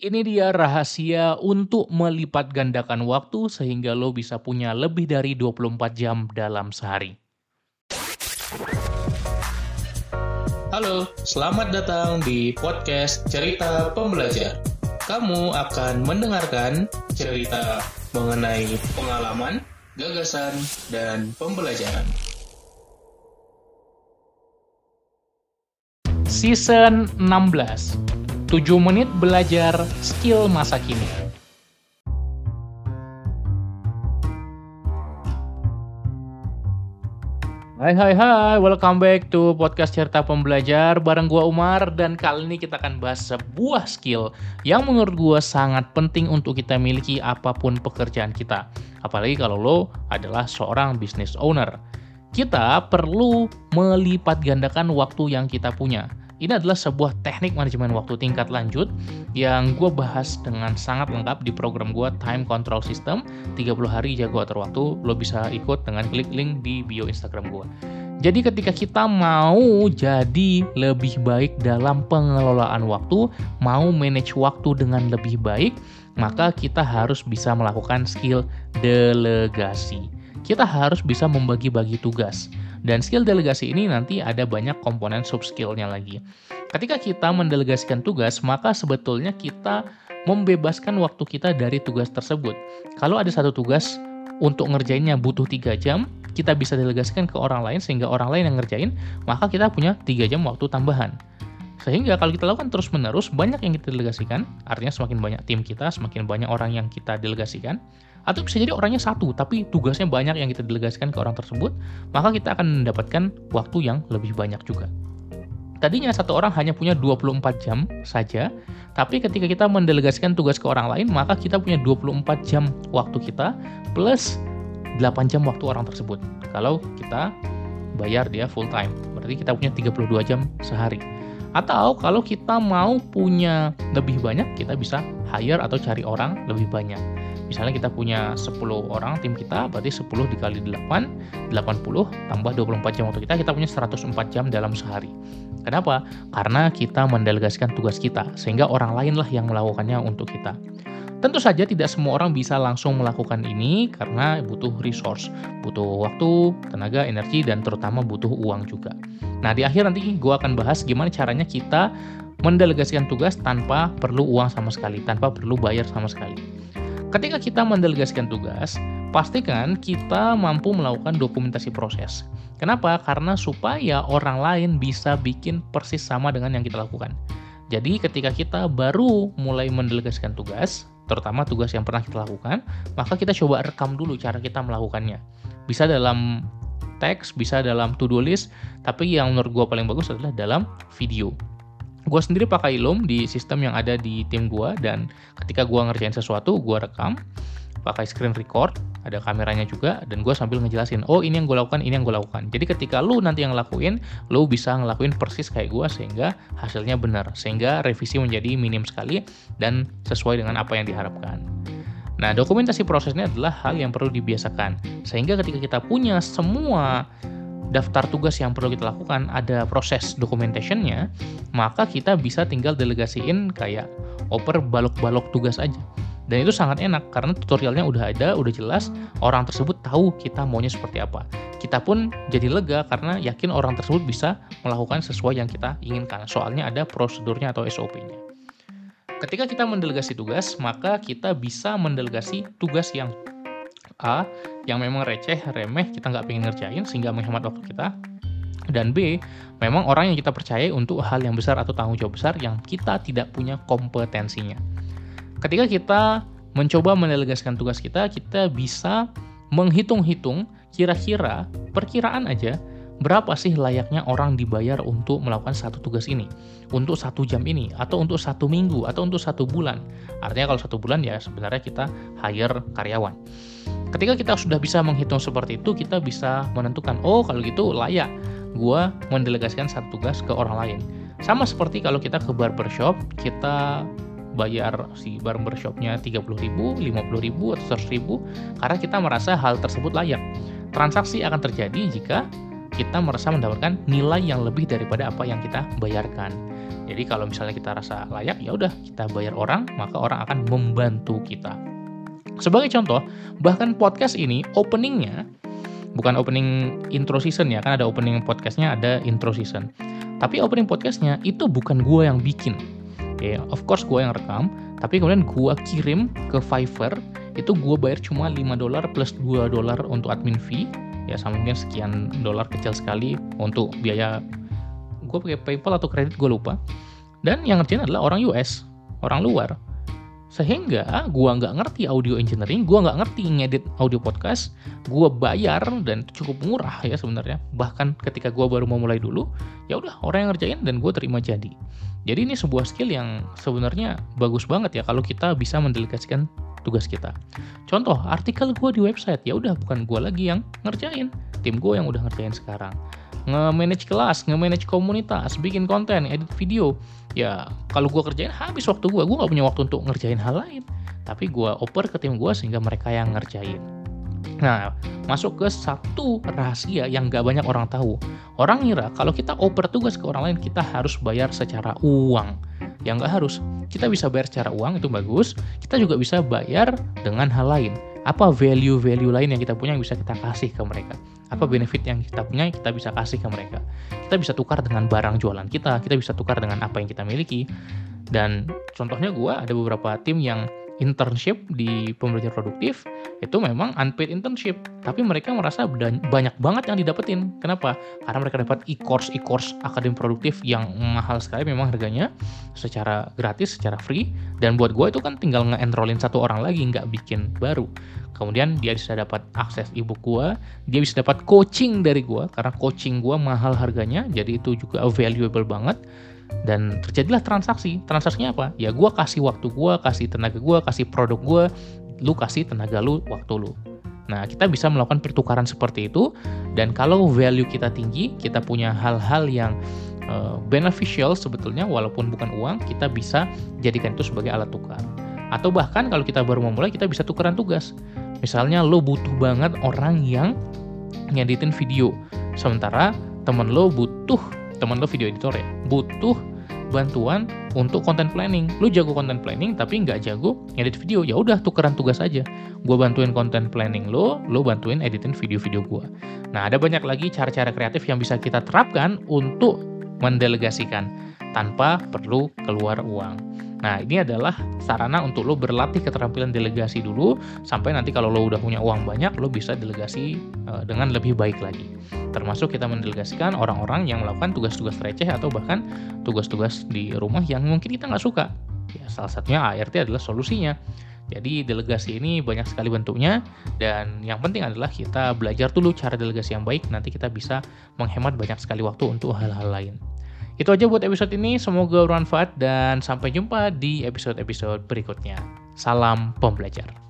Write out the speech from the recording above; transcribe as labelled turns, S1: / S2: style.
S1: Ini dia rahasia untuk melipat gandakan waktu sehingga lo bisa punya lebih dari 24 jam dalam sehari.
S2: Halo, selamat datang di podcast Cerita Pembelajar. Kamu akan mendengarkan cerita mengenai pengalaman, gagasan, dan pembelajaran.
S1: Season 16 7 menit belajar skill masa kini. Hai hai hai, welcome back to podcast cerita pembelajar bareng gua Umar dan kali ini kita akan bahas sebuah skill yang menurut gua sangat penting untuk kita miliki apa pun pekerjaan kita. Apalagi kalau lo adalah seorang business owner. Kita perlu melipat gandakan waktu yang kita punya ini adalah sebuah teknik manajemen waktu tingkat lanjut yang gue bahas dengan sangat lengkap di program gue Time Control System 30 hari jago atur waktu. Lo bisa ikut dengan klik link di bio Instagram gue. Jadi ketika kita mau jadi lebih baik dalam pengelolaan waktu, mau manage waktu dengan lebih baik, maka kita harus bisa melakukan skill delegasi. Kita harus bisa membagi-bagi tugas. Dan skill delegasi ini nanti ada banyak komponen sub skillnya lagi. Ketika kita mendelegasikan tugas, maka sebetulnya kita membebaskan waktu kita dari tugas tersebut. Kalau ada satu tugas untuk ngerjainnya butuh 3 jam, kita bisa delegasikan ke orang lain sehingga orang lain yang ngerjain, maka kita punya 3 jam waktu tambahan. Sehingga kalau kita lakukan terus-menerus, banyak yang kita delegasikan, artinya semakin banyak tim kita, semakin banyak orang yang kita delegasikan, atau bisa jadi orangnya satu tapi tugasnya banyak yang kita delegasikan ke orang tersebut maka kita akan mendapatkan waktu yang lebih banyak juga. Tadinya satu orang hanya punya 24 jam saja tapi ketika kita mendelegasikan tugas ke orang lain maka kita punya 24 jam waktu kita plus 8 jam waktu orang tersebut. Kalau kita bayar dia full time berarti kita punya 32 jam sehari. Atau kalau kita mau punya lebih banyak kita bisa hire atau cari orang lebih banyak misalnya kita punya 10 orang tim kita berarti 10 dikali 8 80 tambah 24 jam waktu kita kita punya 104 jam dalam sehari kenapa? karena kita mendelegasikan tugas kita sehingga orang lain lah yang melakukannya untuk kita Tentu saja tidak semua orang bisa langsung melakukan ini karena butuh resource, butuh waktu, tenaga, energi, dan terutama butuh uang juga. Nah, di akhir nanti gue akan bahas gimana caranya kita mendelegasikan tugas tanpa perlu uang sama sekali, tanpa perlu bayar sama sekali. Ketika kita mendelegasikan tugas, pastikan kita mampu melakukan dokumentasi proses. Kenapa? Karena supaya orang lain bisa bikin persis sama dengan yang kita lakukan. Jadi ketika kita baru mulai mendelegasikan tugas, terutama tugas yang pernah kita lakukan, maka kita coba rekam dulu cara kita melakukannya. Bisa dalam teks, bisa dalam to-do list, tapi yang menurut gue paling bagus adalah dalam video gue sendiri pakai Loom di sistem yang ada di tim gue dan ketika gue ngerjain sesuatu gue rekam pakai screen record ada kameranya juga dan gue sambil ngejelasin oh ini yang gue lakukan ini yang gue lakukan jadi ketika lu nanti yang ngelakuin lu bisa ngelakuin persis kayak gue sehingga hasilnya benar sehingga revisi menjadi minim sekali dan sesuai dengan apa yang diharapkan Nah, dokumentasi prosesnya adalah hal yang perlu dibiasakan. Sehingga ketika kita punya semua daftar tugas yang perlu kita lakukan, ada proses documentationnya, maka kita bisa tinggal delegasiin kayak oper balok-balok tugas aja. Dan itu sangat enak karena tutorialnya udah ada, udah jelas, orang tersebut tahu kita maunya seperti apa. Kita pun jadi lega karena yakin orang tersebut bisa melakukan sesuai yang kita inginkan. Soalnya ada prosedurnya atau SOP-nya. Ketika kita mendelegasi tugas, maka kita bisa mendelegasi tugas yang A yang memang receh, remeh, kita nggak pengen ngerjain sehingga menghemat waktu kita. Dan B, memang orang yang kita percaya untuk hal yang besar atau tanggung jawab besar yang kita tidak punya kompetensinya. Ketika kita mencoba mendelegasikan tugas kita, kita bisa menghitung-hitung kira-kira perkiraan aja berapa sih layaknya orang dibayar untuk melakukan satu tugas ini, untuk satu jam ini, atau untuk satu minggu, atau untuk satu bulan. Artinya kalau satu bulan ya sebenarnya kita hire karyawan. Ketika kita sudah bisa menghitung seperti itu, kita bisa menentukan, oh kalau gitu layak gue mendelegasikan satu tugas ke orang lain. Sama seperti kalau kita ke barbershop, kita bayar si barbershopnya 30 ribu, 50 ribu, atau 100 ribu, karena kita merasa hal tersebut layak. Transaksi akan terjadi jika kita merasa mendapatkan nilai yang lebih daripada apa yang kita bayarkan. Jadi kalau misalnya kita rasa layak, ya udah kita bayar orang, maka orang akan membantu kita. Sebagai contoh, bahkan podcast ini openingnya bukan opening intro season ya, kan ada opening podcastnya, ada intro season. Tapi opening podcastnya itu bukan gue yang bikin. Oke, okay, of course gue yang rekam, tapi kemudian gue kirim ke Fiverr, itu gue bayar cuma 5 dolar plus 2 dolar untuk admin fee, ya sama mungkin sekian dolar kecil sekali untuk biaya gue pakai PayPal atau kredit gue lupa. Dan yang ngerjain adalah orang US, orang luar sehingga gua nggak ngerti audio engineering, gua nggak ngerti ngedit audio podcast, gua bayar dan cukup murah ya sebenarnya. Bahkan ketika gua baru mau mulai dulu, ya udah orang yang ngerjain dan gua terima jadi. Jadi ini sebuah skill yang sebenarnya bagus banget ya kalau kita bisa mendelegasikan tugas kita. Contoh, artikel gua di website, ya udah bukan gua lagi yang ngerjain, tim gua yang udah ngerjain sekarang nge-manage kelas, nge-manage komunitas, bikin konten, edit video. Ya, kalau gue kerjain habis waktu gue, gue gak punya waktu untuk ngerjain hal lain. Tapi gue oper ke tim gue sehingga mereka yang ngerjain. Nah, masuk ke satu rahasia yang gak banyak orang tahu. Orang ngira kalau kita oper tugas ke orang lain, kita harus bayar secara uang. Yang gak harus. Kita bisa bayar secara uang, itu bagus. Kita juga bisa bayar dengan hal lain apa value-value lain yang kita punya yang bisa kita kasih ke mereka apa benefit yang kita punya yang kita bisa kasih ke mereka kita bisa tukar dengan barang jualan kita kita bisa tukar dengan apa yang kita miliki dan contohnya gue ada beberapa tim yang internship di pembelajaran produktif itu memang unpaid internship. Tapi mereka merasa banyak banget yang didapetin. Kenapa? Karena mereka dapat e-course e-course akademi produktif yang mahal sekali memang harganya secara gratis secara free. Dan buat gue itu kan tinggal nge-enrollin satu orang lagi nggak bikin baru. Kemudian dia bisa dapat akses ebook gue dia bisa dapat coaching dari gue karena coaching gue mahal harganya jadi itu juga valuable banget dan terjadilah transaksi. Transaksinya apa? Ya gue kasih waktu gue kasih tenaga gue kasih produk gue lu kasih tenaga lu waktu lu. Nah kita bisa melakukan pertukaran seperti itu. Dan kalau value kita tinggi kita punya hal-hal yang uh, beneficial sebetulnya walaupun bukan uang kita bisa jadikan itu sebagai alat tukar. Atau bahkan kalau kita baru memulai kita bisa tukaran tugas. Misalnya lo butuh banget orang yang ngeditin video. Sementara temen lo butuh teman lo video editor ya butuh bantuan untuk content planning. Lu jago content planning tapi nggak jago edit video. Ya udah tukeran tugas aja. Gue bantuin content planning lo, lo bantuin editin video-video gue. Nah ada banyak lagi cara-cara kreatif yang bisa kita terapkan untuk mendelegasikan tanpa perlu keluar uang. Nah, ini adalah sarana untuk lo berlatih keterampilan delegasi dulu sampai nanti kalau lo udah punya uang banyak, lo bisa delegasi uh, dengan lebih baik lagi. Termasuk kita mendelegasikan orang-orang yang melakukan tugas-tugas receh atau bahkan tugas-tugas di rumah yang mungkin kita nggak suka. Ya, salah satunya ART adalah solusinya. Jadi delegasi ini banyak sekali bentuknya dan yang penting adalah kita belajar dulu cara delegasi yang baik nanti kita bisa menghemat banyak sekali waktu untuk hal-hal lain. Itu aja buat episode ini, semoga bermanfaat dan sampai jumpa di episode-episode berikutnya. Salam pembelajar.